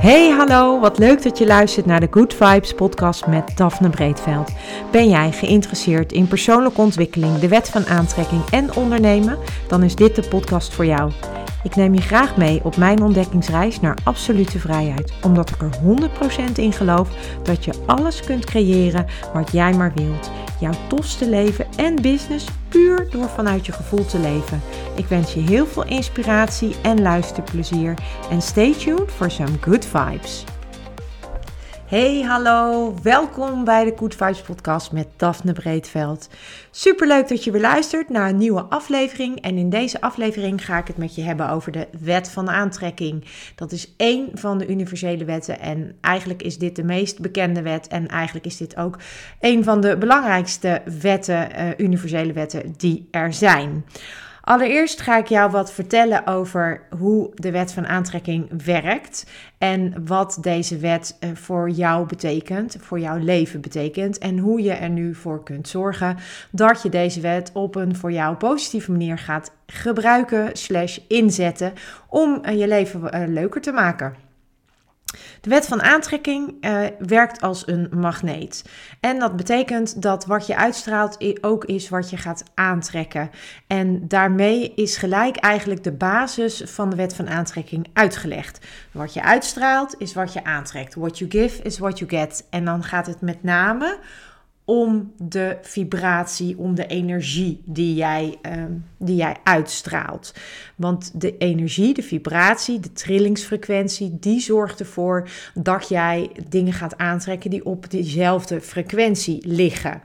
Hey, hallo, wat leuk dat je luistert naar de Good Vibes podcast met Daphne Breedveld. Ben jij geïnteresseerd in persoonlijke ontwikkeling, de wet van aantrekking en ondernemen? Dan is dit de podcast voor jou. Ik neem je graag mee op mijn ontdekkingsreis naar absolute vrijheid, omdat ik er 100% in geloof dat je alles kunt creëren wat jij maar wilt. Jouw tofste leven en business puur door vanuit je gevoel te leven. Ik wens je heel veel inspiratie en luisterplezier. En stay tuned for some good vibes. Hey, hallo. Welkom bij de Good Vibes podcast met Daphne Breedveld. Superleuk dat je weer luistert naar een nieuwe aflevering. En in deze aflevering ga ik het met je hebben over de wet van aantrekking. Dat is één van de universele wetten en eigenlijk is dit de meest bekende wet. En eigenlijk is dit ook een van de belangrijkste wetten, uh, universele wetten die er zijn. Allereerst ga ik jou wat vertellen over hoe de wet van aantrekking werkt en wat deze wet eh, voor jou betekent, voor jouw leven betekent en hoe je er nu voor kunt zorgen dat je deze wet op een voor jou positieve manier gaat gebruiken slash inzetten om eh, je leven eh, leuker te maken. De wet van aantrekking uh, werkt als een magneet. En dat betekent dat wat je uitstraalt ook is wat je gaat aantrekken. En daarmee is gelijk eigenlijk de basis van de wet van aantrekking uitgelegd. Wat je uitstraalt is wat je aantrekt. What you give is what you get. En dan gaat het met name om de vibratie, om de energie die jij, ehm, die jij uitstraalt. Want de energie, de vibratie, de trillingsfrequentie, die zorgt ervoor dat jij dingen gaat aantrekken die op diezelfde frequentie liggen.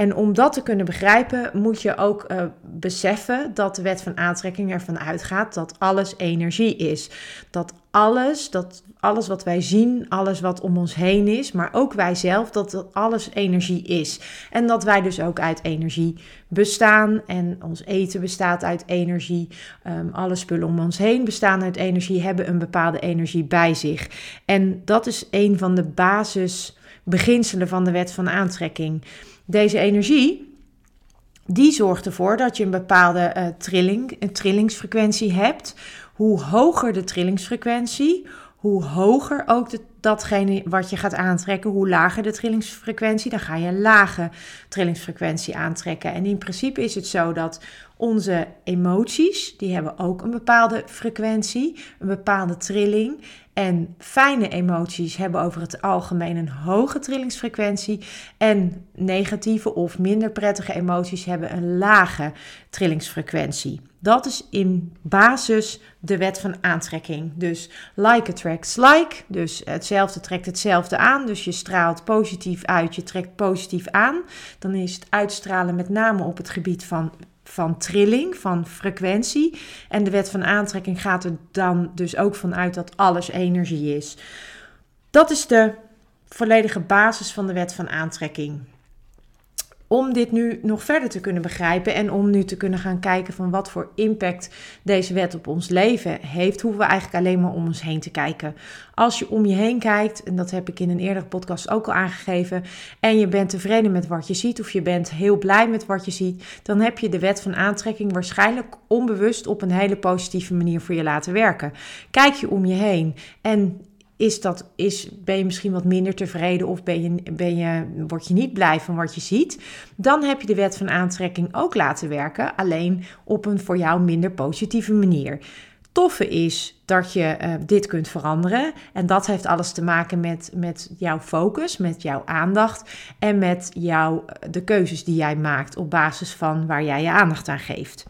En om dat te kunnen begrijpen, moet je ook uh, beseffen dat de wet van aantrekking ervan uitgaat dat alles energie is. Dat alles, dat alles wat wij zien, alles wat om ons heen is, maar ook wij zelf, dat alles energie is. En dat wij dus ook uit energie bestaan. En ons eten bestaat uit energie. Um, alle spullen om ons heen bestaan uit energie, hebben een bepaalde energie bij zich. En dat is een van de basisbeginselen van de wet van aantrekking. Deze energie, die zorgt ervoor dat je een bepaalde uh, trilling, een trillingsfrequentie hebt. Hoe hoger de trillingsfrequentie, hoe hoger ook datgene wat je gaat aantrekken, hoe lager de trillingsfrequentie, dan ga je een lage trillingsfrequentie aantrekken. En in principe is het zo dat onze emoties, die hebben ook een bepaalde frequentie, een bepaalde trilling. En fijne emoties hebben over het algemeen een hoge trillingsfrequentie. En negatieve of minder prettige emoties hebben een lage trillingsfrequentie. Dat is in basis de wet van aantrekking. Dus like attracts like. Dus hetzelfde trekt hetzelfde aan. Dus je straalt positief uit, je trekt positief aan. Dan is het uitstralen met name op het gebied van van trilling, van frequentie. En de wet van aantrekking gaat er dan dus ook vanuit dat alles energie is. Dat is de volledige basis van de wet van aantrekking om dit nu nog verder te kunnen begrijpen en om nu te kunnen gaan kijken van wat voor impact deze wet op ons leven heeft, hoeven we eigenlijk alleen maar om ons heen te kijken. Als je om je heen kijkt, en dat heb ik in een eerdere podcast ook al aangegeven, en je bent tevreden met wat je ziet of je bent heel blij met wat je ziet, dan heb je de wet van aantrekking waarschijnlijk onbewust op een hele positieve manier voor je laten werken. Kijk je om je heen en is dat, is, ben je misschien wat minder tevreden of ben je, ben je, word je niet blij van wat je ziet, dan heb je de wet van aantrekking ook laten werken, alleen op een voor jou minder positieve manier. Toffe is dat je uh, dit kunt veranderen. En dat heeft alles te maken met, met jouw focus, met jouw aandacht en met jouw, de keuzes die jij maakt op basis van waar jij je aandacht aan geeft.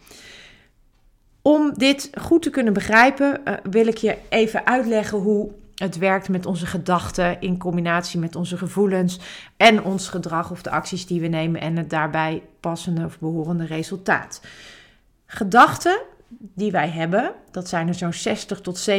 Om dit goed te kunnen begrijpen, uh, wil ik je even uitleggen hoe het werkt met onze gedachten in combinatie met onze gevoelens en ons gedrag of de acties die we nemen en het daarbij passende of behorende resultaat. Gedachten die wij hebben, dat zijn er zo'n 60 tot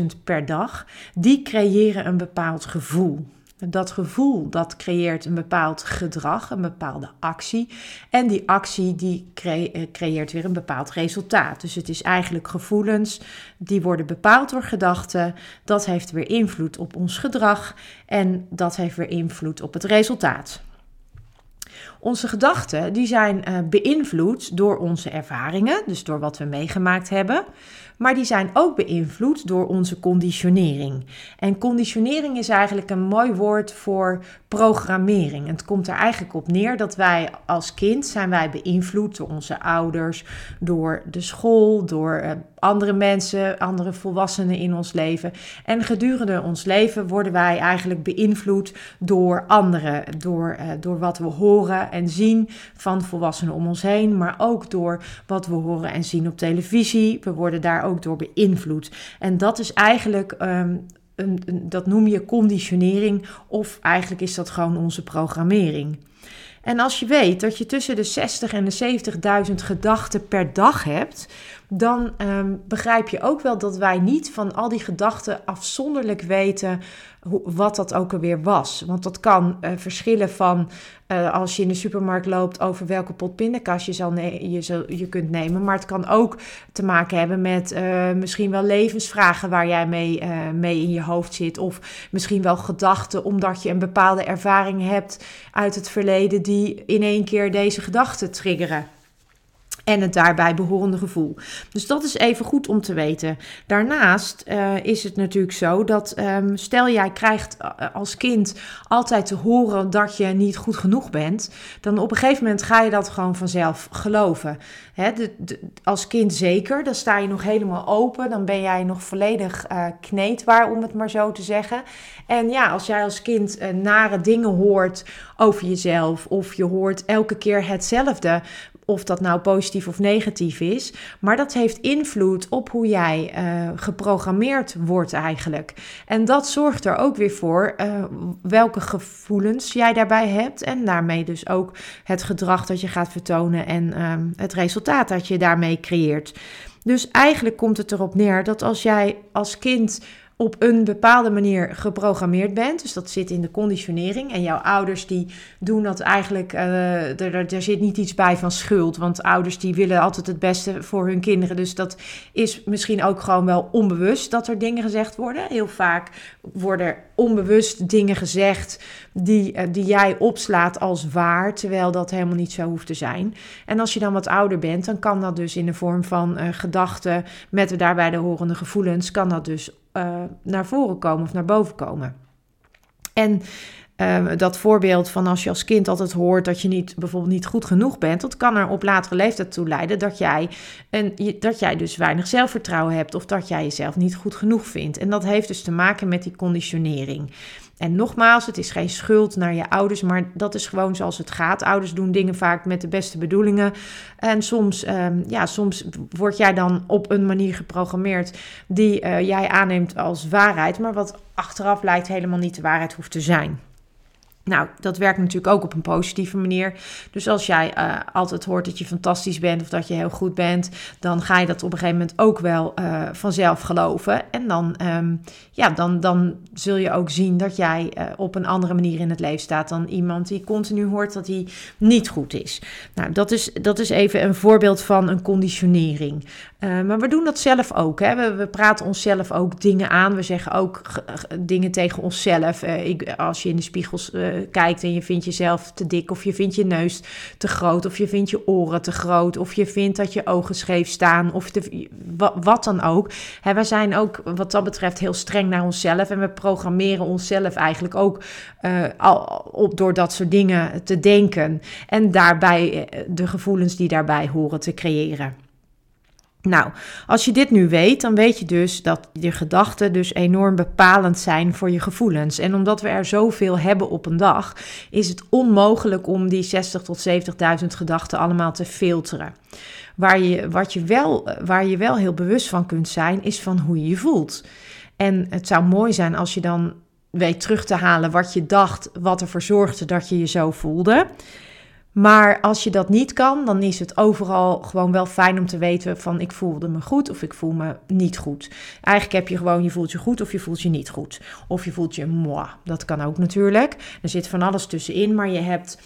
70.000 per dag, die creëren een bepaald gevoel. Dat gevoel dat creëert een bepaald gedrag, een bepaalde actie. En die actie die eh, creëert weer een bepaald resultaat. Dus het is eigenlijk gevoelens die worden bepaald door gedachten. Dat heeft weer invloed op ons gedrag en dat heeft weer invloed op het resultaat. Onze gedachten die zijn uh, beïnvloed door onze ervaringen, dus door wat we meegemaakt hebben. Maar die zijn ook beïnvloed door onze conditionering. En conditionering is eigenlijk een mooi woord voor programmering. Het komt er eigenlijk op neer dat wij als kind zijn wij beïnvloed door onze ouders, door de school, door uh, andere mensen, andere volwassenen in ons leven. En gedurende ons leven worden wij eigenlijk beïnvloed door anderen, door, uh, door wat we horen en zien van volwassenen om ons heen, maar ook door wat we horen en zien op televisie. We worden daar ook door beïnvloed. En dat is eigenlijk. Um, een, een, dat noem je conditionering, of eigenlijk is dat gewoon onze programmering. En als je weet dat je tussen de 60 en de 70.000 gedachten per dag hebt, dan um, begrijp je ook wel dat wij niet van al die gedachten afzonderlijk weten hoe, wat dat ook alweer was. Want dat kan uh, verschillen van uh, als je in de supermarkt loopt over welke pot pindakaas je, zal je, je kunt nemen. Maar het kan ook te maken hebben met uh, misschien wel levensvragen waar jij mee, mee in je hoofd zit. Of misschien wel gedachten omdat je een bepaalde ervaring hebt uit het verleden die in één keer deze gedachten triggeren en het daarbij behorende gevoel. Dus dat is even goed om te weten. Daarnaast uh, is het natuurlijk zo dat um, stel jij krijgt uh, als kind altijd te horen dat je niet goed genoeg bent, dan op een gegeven moment ga je dat gewoon vanzelf geloven. Hè, de, als kind zeker, dan sta je nog helemaal open, dan ben jij nog volledig uh, kneedbaar om het maar zo te zeggen. En ja, als jij als kind nare dingen hoort over jezelf of je hoort elke keer hetzelfde, of dat nou positief of negatief is. Maar dat heeft invloed op hoe jij uh, geprogrammeerd wordt eigenlijk. En dat zorgt er ook weer voor uh, welke gevoelens jij daarbij hebt. En daarmee dus ook het gedrag dat je gaat vertonen en uh, het resultaat dat je daarmee creëert. Dus eigenlijk komt het erop neer dat als jij als kind op een bepaalde manier geprogrammeerd bent. Dus dat zit in de conditionering. En jouw ouders die doen dat eigenlijk, uh, er, er zit niet iets bij van schuld. Want ouders die willen altijd het beste voor hun kinderen. Dus dat is misschien ook gewoon wel onbewust dat er dingen gezegd worden. Heel vaak worden onbewust dingen gezegd die, uh, die jij opslaat als waar. Terwijl dat helemaal niet zo hoeft te zijn. En als je dan wat ouder bent, dan kan dat dus in de vorm van uh, gedachten met daarbij de horende gevoelens, kan dat dus uh, naar voren komen of naar boven komen. En uh, dat voorbeeld van als je als kind altijd hoort dat je niet, bijvoorbeeld niet goed genoeg bent, dat kan er op latere leeftijd toe leiden dat jij, een, dat jij dus weinig zelfvertrouwen hebt of dat jij jezelf niet goed genoeg vindt. En dat heeft dus te maken met die conditionering. En nogmaals, het is geen schuld naar je ouders, maar dat is gewoon zoals het gaat. Ouders doen dingen vaak met de beste bedoelingen. En soms, um, ja, soms word jij dan op een manier geprogrammeerd die uh, jij aanneemt als waarheid, maar wat achteraf blijkt helemaal niet de waarheid hoeft te zijn. Nou, dat werkt natuurlijk ook op een positieve manier. Dus als jij uh, altijd hoort dat je fantastisch bent of dat je heel goed bent, dan ga je dat op een gegeven moment ook wel uh, vanzelf geloven. En dan, um, ja, dan, dan zul je ook zien dat jij uh, op een andere manier in het leven staat dan iemand die continu hoort dat hij niet goed is. Nou, dat is, dat is even een voorbeeld van een conditionering. Maar we doen dat zelf ook. Hè? We, we praten onszelf ook dingen aan. We zeggen ook dingen tegen onszelf. ik, als je in de spiegels kijkt en je vindt jezelf te dik, of je vindt je neus te groot, of je vindt je oren te groot, of je vindt dat je ogen scheef staan, of wat, dan ook. Hè, zijn ook wat dat betreft heel streng naar onszelf en we programmeren onszelf eigenlijk ook uh, al, op door dat soort dingen te denken en daarbij eh, de gevoelens die daarbij horen te creëren. Nou, als je dit nu weet, dan weet je dus dat je gedachten dus enorm bepalend zijn voor je gevoelens. En omdat we er zoveel hebben op een dag, is het onmogelijk om die 60 tot 70.000 gedachten allemaal te filteren. Waar je, wat je wel, waar je wel heel bewust van kunt zijn, is van hoe je je voelt. En het zou mooi zijn als je dan weet terug te halen wat je dacht, wat ervoor zorgde dat je je zo voelde. Maar als je dat niet kan, dan is het overal gewoon wel fijn om te weten van ik voelde me goed of ik voel me niet goed. Eigenlijk heb je gewoon je voelt je goed of je voelt je niet goed. Of je voelt je moi. Dat kan ook natuurlijk. Er zit van alles tussenin, maar je hebt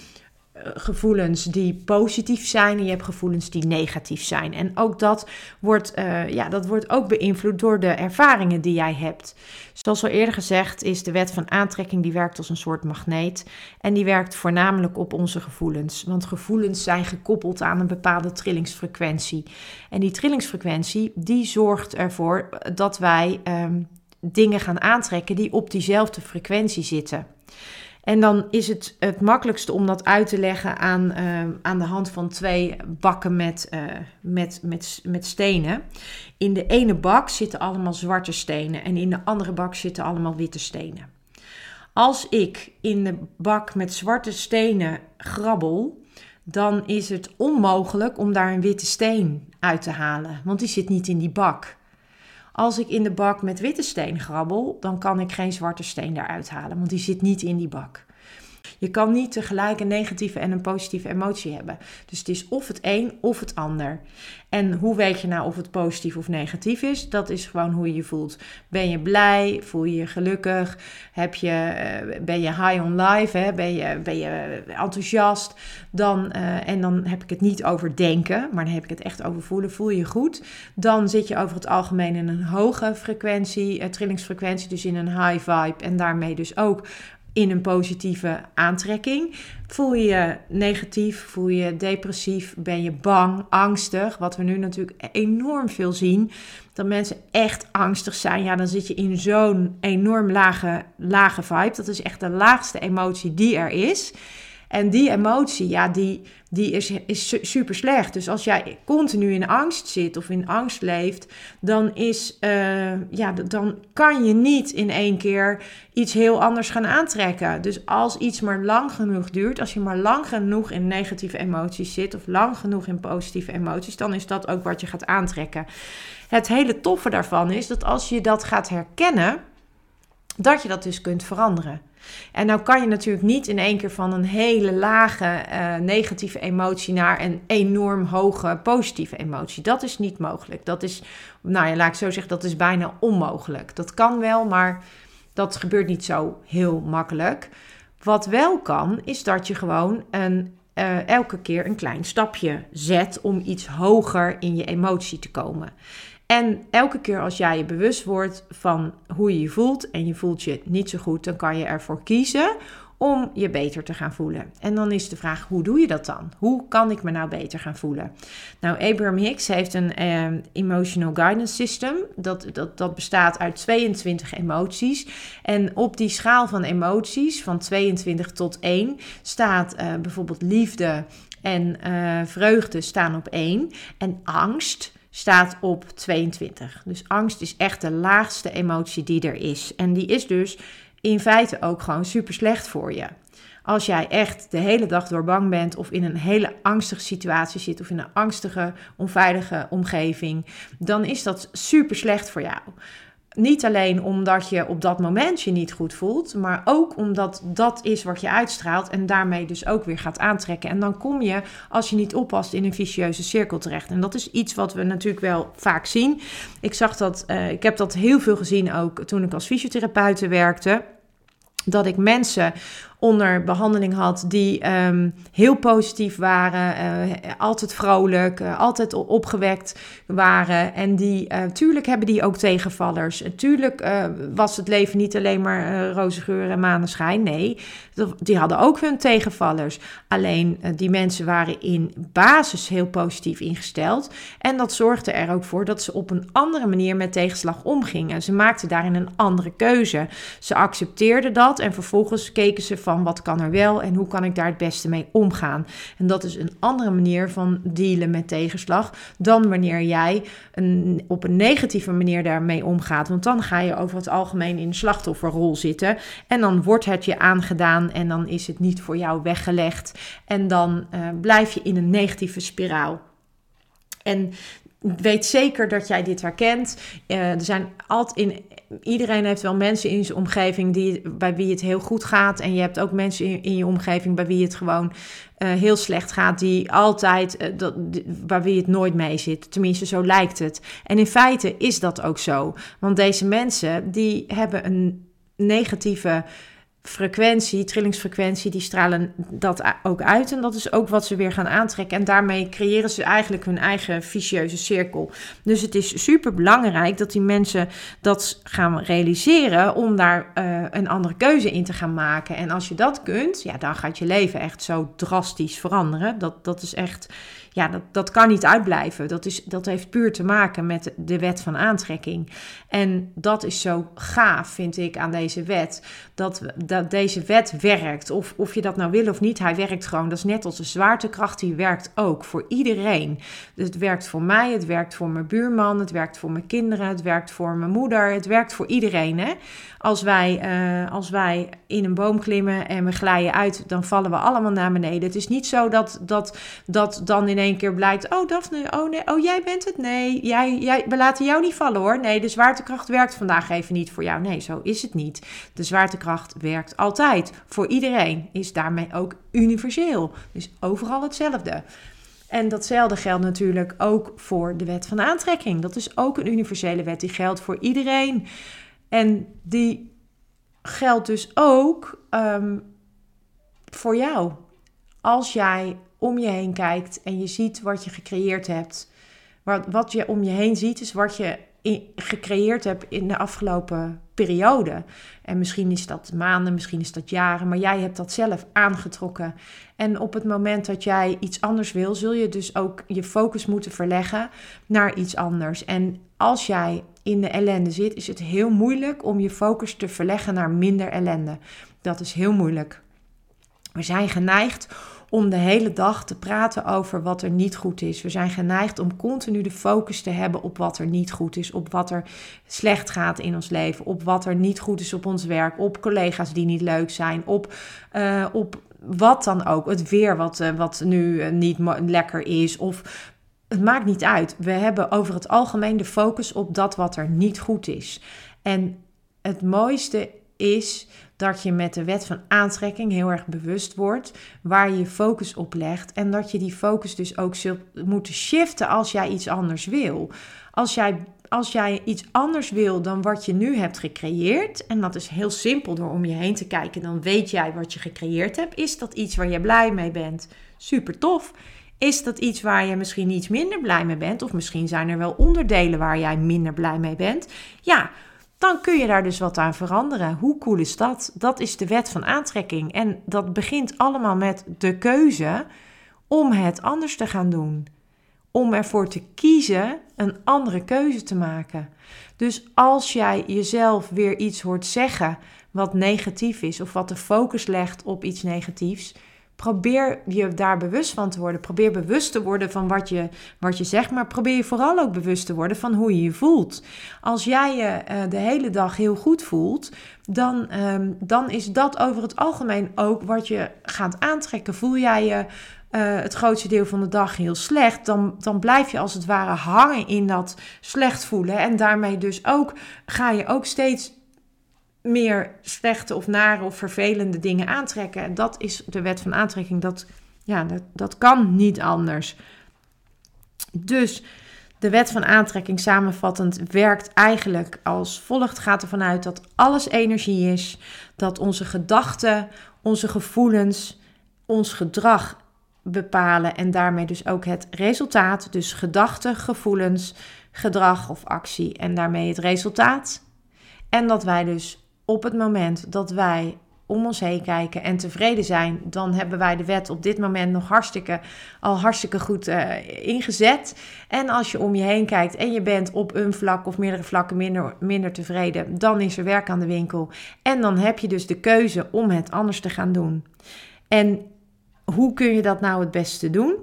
gevoelens die positief zijn en je hebt gevoelens die negatief zijn. En ook dat wordt, uh, ja, dat wordt ook beïnvloed door de ervaringen die jij hebt. Zoals al eerder gezegd is de wet van aantrekking die werkt als een soort magneet en die werkt voornamelijk op onze gevoelens. Want gevoelens zijn gekoppeld aan een bepaalde trillingsfrequentie. En die trillingsfrequentie die zorgt ervoor dat wij um, dingen gaan aantrekken die op diezelfde frequentie zitten. En dan is het het makkelijkste om dat uit te leggen aan, uh, aan de hand van twee bakken met, uh, met, met, met stenen. In de ene bak zitten allemaal zwarte stenen en in de andere bak zitten allemaal witte stenen. Als ik in de bak met zwarte stenen grabbel, dan is het onmogelijk om daar een witte steen uit te halen, want die zit niet in die bak. Als ik in de bak met witte steen grabbel, dan kan ik geen zwarte steen eruit halen, want die zit niet in die bak. Je kan niet tegelijk een negatieve en een positieve emotie hebben. Dus het is of het een of het ander. En hoe weet je nou of het positief of negatief is? Dat is gewoon hoe je je voelt. Ben je blij? Voel je je gelukkig? Heb je, eh, ben je high on life? Hè? Ben, je, ben je enthousiast? Dan, uh, en dan heb ik het niet over denken, maar dan heb ik het echt over voelen. Voel je je goed? Dan zit je over het algemeen in een hoge frequentie, uh, trillingsfrequentie, dus in een high vibe. En daarmee dus ook in een positieve aantrekking. Voel je je negatief, voel je je depressief, ben je bang, angstig, wat we nu natuurlijk enorm veel zien, dat mensen echt angstig zijn. Ja, dan zit je in zo'n enorm lage, lage vibe. Dat is echt de laagste emotie die er is. En die emotie, ja, die, die is, is super slecht. Dus als jij continu in angst zit of in angst leeft, dan, is, uh, ja, dan kan je niet in één keer iets heel anders gaan aantrekken. Dus als iets maar lang genoeg duurt, als je maar lang genoeg in negatieve emoties zit of lang genoeg in positieve emoties, dan is dat ook wat je gaat aantrekken. Het hele toffe daarvan is dat als je dat gaat herkennen, dat je dat dus kunt veranderen. En nou kan je natuurlijk niet in één keer van een hele lage uh, negatieve emotie naar een enorm hoge positieve emotie. Dat is niet mogelijk. Dat is, nou ja, laat ik zo zeggen, dat is bijna onmogelijk. Dat kan wel, maar dat gebeurt niet zo heel makkelijk. Wat wel kan, is dat je gewoon een, uh, elke keer een klein stapje zet om iets hoger in je emotie te komen. En elke keer als jij je bewust wordt van hoe je je voelt en je voelt je niet zo goed, dan kan je ervoor kiezen om je beter te gaan voelen. En dan is de vraag, hoe doe je dat dan? Hoe kan ik me nou beter gaan voelen? Nou, Abraham Hicks heeft een eh, emotional guidance system. Dat, dat, dat bestaat uit 22 emoties. En op die schaal van emoties, van 22 tot 1, staat uh, bijvoorbeeld liefde en uh, vreugde staan op 1. En angst staat op 22. Dus angst is echt de laagste emotie die er is. En die is dus in feite ook gewoon super slecht voor je. Als jij echt de hele dag door bang bent of in een hele angstige situatie zit of in een angstige, onveilige omgeving, dan is dat super slecht voor jou. Niet alleen omdat je op dat moment je niet goed voelt, maar ook omdat dat is wat je uitstraalt en daarmee dus ook weer gaat aantrekken. En dan kom je, als je niet oppast, in een vicieuze cirkel terecht. En dat is iets wat we natuurlijk wel vaak zien. Ik zag dat, uh, ik heb dat heel veel gezien ook toen ik als fysiotherapeute werkte. Dat ik mensen onder behandeling had die um, heel positief waren, uh, altijd vrolijk, uh, altijd opgewekt waren. En die, uh, tuurlijk hebben die ook tegenvallers. En tuurlijk was het leven niet alleen maar roze geur en maneschijn. Nee, die hadden ook hun tegenvallers. Alleen die mensen waren in basis heel positief ingesteld. En dat zorgde er ook voor dat ze op een andere manier met tegenslag omgingen. Ze maakten daarin een andere keuze. Ze accepteerden dat en vervolgens keken ze van wat kan er wel en hoe kan ik daar het beste mee omgaan. En dat is een andere manier van dealen met tegenslag dan wanneer jij een, op een negatieve manier daarmee omgaat. Want dan ga je over het algemeen in slachtofferrol zitten en dan wordt het je aangedaan en dan is het niet voor jou weggelegd en dan uh, blijf je in een negatieve spiraal. En weet zeker dat jij dit herkent. Uh, er zijn altijd in iedereen heeft wel mensen in zijn omgeving die, bij wie het heel goed gaat. En je hebt ook mensen in, in je omgeving bij wie het gewoon uh, heel slecht gaat. Die altijd, uh, dat, bij wie het nooit mee zit. Tenminste, zo lijkt het. En in feite is dat ook zo. Want deze mensen die hebben een negatieve frequentie, trillingsfrequentie, die stralen dat ook uit. En dat is ook wat ze weer gaan aantrekken. En daarmee creëren ze eigenlijk hun eigen vicieuze cirkel. Dus het is super belangrijk dat die mensen dat gaan realiseren om daar uh, een andere keuze in te gaan maken. En als je dat kunt, ja, dan gaat je leven echt zo drastisch veranderen. Dat, dat is echt ja, dat, dat kan niet uitblijven. Dat, is, dat heeft puur te maken met de wet van aantrekking. En dat is zo gaaf, vind ik, aan deze wet. Dat, dat deze wet werkt. Of, of je dat nou wil of niet, hij werkt gewoon. Dat is net als de zwaartekracht, die werkt ook voor iedereen. Dus het werkt voor mij, het werkt voor mijn buurman, het werkt voor mijn kinderen, het werkt voor mijn moeder, het werkt voor iedereen. Hè? Als, wij, uh, als wij in een boom klimmen en we glijden uit, dan vallen we allemaal naar beneden. Het is niet zo dat, dat, dat dan ineens één keer blijkt: Oh, Daphne, oh nee, oh jij bent het. Nee, jij, jij, we laten jou niet vallen hoor. Nee, de zwaartekracht werkt vandaag even niet voor jou. Nee, zo is het niet. De zwaartekracht werkt altijd voor iedereen. Is daarmee ook universeel. Dus overal hetzelfde. En datzelfde geldt natuurlijk ook voor de wet van aantrekking. Dat is ook een universele wet. Die geldt voor iedereen. En die geldt dus ook um, voor jou. Als jij om je heen kijkt en je ziet wat je gecreëerd hebt. Wat, wat je om je heen ziet, is wat je gecreëerd hebt in de afgelopen periode. En misschien is dat maanden, misschien is dat jaren, maar jij hebt dat zelf aangetrokken. En op het moment dat jij iets anders wil, zul je dus ook je focus moeten verleggen naar iets anders. En als jij in de ellende zit, is het heel moeilijk om je focus te verleggen naar minder ellende. Dat is heel moeilijk. We zijn geneigd om de hele dag te praten over wat er niet goed is. We zijn geneigd om continu de focus te hebben op wat er niet goed is, op wat er slecht gaat in ons leven, op wat er niet goed is op ons werk, op collega's die niet leuk zijn, op, uh, op wat dan ook. Het weer wat, uh, wat nu uh, niet lekker is of het maakt niet uit. We hebben over het algemeen de focus op dat wat er niet goed is. En het mooiste is dat je met de wet van aantrekking heel erg bewust wordt waar je je focus op legt en dat je die focus dus ook zult moeten shiften als jij iets anders wil. Als jij, als jij iets anders wil dan wat je nu hebt gecreëerd, en dat is heel simpel door om je heen te kijken, dan weet jij wat je gecreëerd hebt. Is dat iets waar je blij mee bent? Super tof. Is dat iets waar je misschien iets minder blij mee bent? Of misschien zijn er wel onderdelen waar jij minder blij mee bent? Ja, dan kun je daar dus wat aan veranderen. Hoe cool is dat? Dat is de wet van aantrekking. En dat begint allemaal met de keuze om het anders te gaan doen. Om ervoor te kiezen een andere keuze te maken. Dus als jij jezelf weer iets hoort zeggen wat negatief is, of wat de focus legt op iets negatiefs, Probeer je daar bewust van te worden. Probeer bewust te worden van wat je, wat je zegt. Maar probeer je vooral ook bewust te worden van hoe je je voelt. Als jij je uh, de hele dag heel goed voelt, dan, um, dan is dat over het algemeen ook wat je gaat aantrekken. Voel jij je uh, het grootste deel van de dag heel slecht, dan, dan blijf je als het ware hangen in dat slecht voelen. En daarmee dus ook ga je ook steeds meer slechte of nare of vervelende dingen aantrekken. En dat is de wet van aantrekking. Dat, ja, dat, kan niet anders. Dus de wet van aantrekking samenvattend werkt eigenlijk als volgt. Gaat ervan uit dat alles energie is. Dat onze gedachten, onze gevoelens, ons gedrag bepalen. En daarmee dus ook het resultaat. Dus gedachten, gevoelens, gedrag of actie. En daarmee het resultaat. En dat wij dus op het moment dat wij om ons heen kijken en tevreden zijn, dan hebben wij de wet op dit moment nog hartstikke, al hartstikke goed uh, ingezet. En als je om je heen kijkt en je bent op een vlak of meerdere vlakken minder, minder tevreden, dan is er werk aan de winkel. En dan heb je dus de keuze om het anders te gaan doen. En hoe kun je dat nou het beste doen?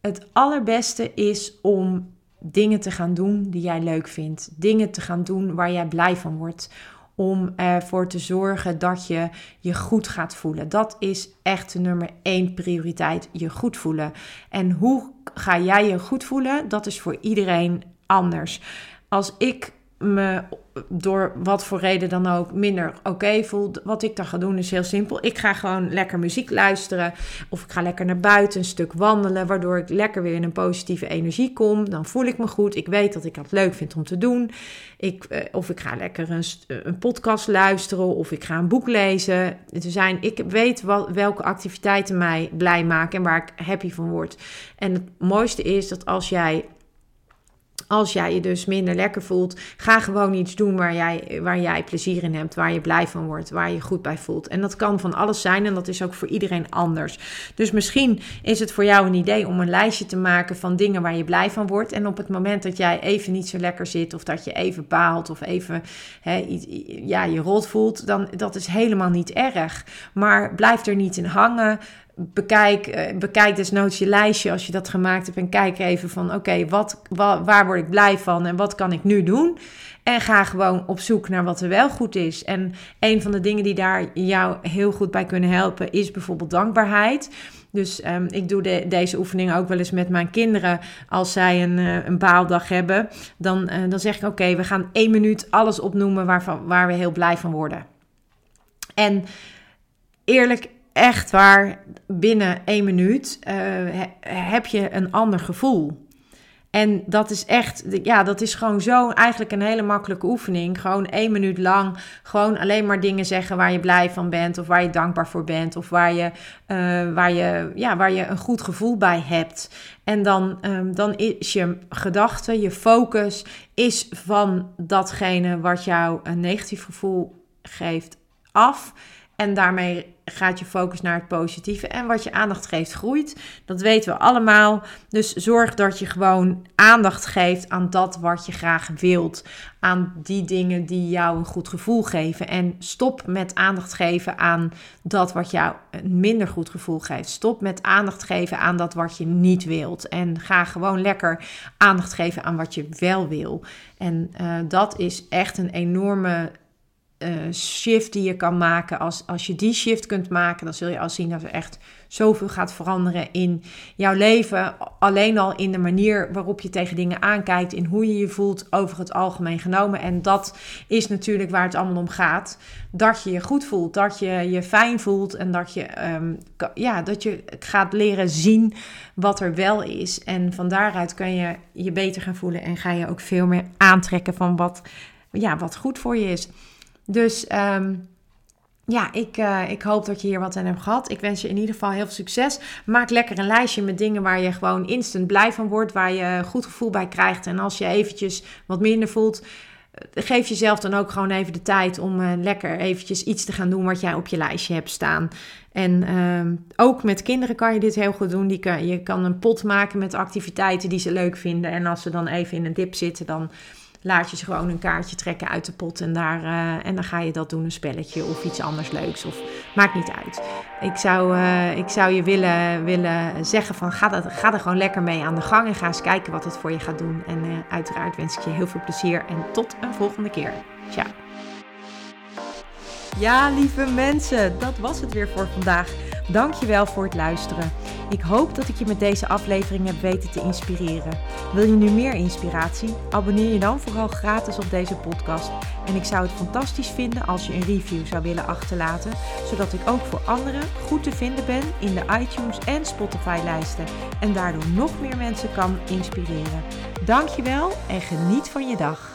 Het allerbeste is om dingen te gaan doen die jij leuk vindt. Dingen te gaan doen waar jij blij van wordt om ervoor te zorgen dat je je goed gaat voelen. Dat is echt nummer één prioriteit, je goed voelen. En hoe ga jij je goed voelen? Dat is voor iedereen anders. Als ik me door wat voor reden dan ook minder oké voelt, wat ik dan ga doen is heel simpel. Ik ga gewoon lekker muziek luisteren of ik ga lekker naar buiten een stuk wandelen, waardoor ik lekker weer in een positieve energie kom. Dan voel ik me goed. Ik weet dat ik dat leuk vind om te doen. Ik, eh, of ik ga lekker een, een podcast luisteren of ik ga een boek lezen. Er zijn, ik weet wat, welke activiteiten mij blij maken en waar ik happy van word. En het mooiste is dat als jij als jij je dus minder lekker voelt, ga gewoon iets doen waar jij, waar jij plezier in hebt, waar je blij van wordt, waar je goed bij voelt. En dat kan van alles zijn en dat is ook voor iedereen anders. Dus misschien is het voor jou een idee om een lijstje te maken van dingen waar je blij van wordt. En op het moment dat jij even niet zo lekker zit, of dat je even baalt, of even ja, je rot voelt, dan dat is helemaal niet erg. Maar blijf er niet in hangen bekijk, uh, bekijk desnoods je lijstje als je dat gemaakt hebt. En kijk even van oké, wat, waar word ik blij van en wat kan ik nu doen? En ga gewoon op zoek naar wat er wel goed is. En een van de dingen die daar jou heel goed bij kunnen helpen is bijvoorbeeld dankbaarheid. Dus um, ik doe de, deze oefening ook wel eens met mijn kinderen. Als zij een, uh, een baaldag hebben, dan, uh, dan zeg ik: Oké, we gaan één minuut alles opnoemen waarvan, waar we heel blij van worden. En eerlijk, echt waar, binnen één minuut uh, heb je een ander gevoel. En dat is echt, ja, dat is gewoon zo eigenlijk een hele makkelijke oefening. Gewoon één minuut lang, gewoon alleen maar dingen zeggen waar je blij van bent, of waar je dankbaar voor bent, of waar je, uh, waar je, ja, waar je een goed gevoel bij hebt. En dan, um, dan is je gedachte, je focus, is van datgene wat jou een negatief gevoel geeft af. En daarmee gaat je focus naar het positieve. En wat je aandacht geeft, groeit. Dat weten we allemaal. Dus zorg dat je gewoon aandacht geeft aan dat wat je graag wilt. Aan die dingen die jou een goed gevoel geven. En stop met aandacht geven aan dat wat jou een minder goed gevoel geeft. Stop met aandacht geven aan dat wat je niet wilt. En ga gewoon lekker aandacht geven aan wat je wel wil. En uh, dat is echt een enorme uh, shift die je kan maken. Als, als je die shift kunt maken, dan zul je al zien dat er echt zoveel gaat veranderen in jouw leven. Alleen al in de manier waarop je tegen dingen aankijkt, in hoe je je voelt over het algemeen genomen. En dat is natuurlijk waar het allemaal om gaat. Dat je je goed voelt, dat je je fijn voelt en dat je, um, ja, dat je gaat leren zien wat er wel is. En van daaruit kan je je beter gaan voelen en ga je ook veel meer aantrekken van wat, ja, wat goed voor je is. Dus um, ja, ik, uh, ik hoop dat je hier wat aan hebt gehad. Ik wens je in ieder geval heel veel succes. Maak lekker een lijstje met dingen waar je gewoon instant blij van wordt. Waar je een goed gevoel bij krijgt. En als je eventjes wat minder voelt, eh, geef jezelf dan ook gewoon even de tijd om uh, lekker eventjes iets te gaan doen wat jij op je lijstje hebt staan. En uh, ook met kinderen kan je dit heel goed doen. Die kan, je kan een pot maken met activiteiten die ze leuk vinden. En als ze dan even in een dip zitten, dan laat je ze gewoon een kaartje trekken uit de pot en, daar, uh, en dan ga je dat doen, een spelletje of iets anders leuks. Of maakt niet uit. Ik zou, uh, ik zou je willen, willen zeggen van ga, dat, ga er gewoon lekker mee aan de gang en ga eens kijken wat het voor je gaat doen. En uh, uiteraard wens ik je heel veel plezier en tot een volgende keer. Ciao. Ja, lieve mensen, dat was het weer voor vandaag. Dankjewel voor het luisteren. Ik hoop dat ik je met deze aflevering heb weten te inspireren. Wil je nu meer inspiratie? Abonneer je dan vooral gratis op deze podcast. En ik zou het fantastisch vinden als je een review zou willen achterlaten, zodat ik ook voor anderen goed te vinden ben in de iTunes en Spotify lijsten en daardoor nog meer mensen kan inspireren. Dankjewel en geniet van je dag.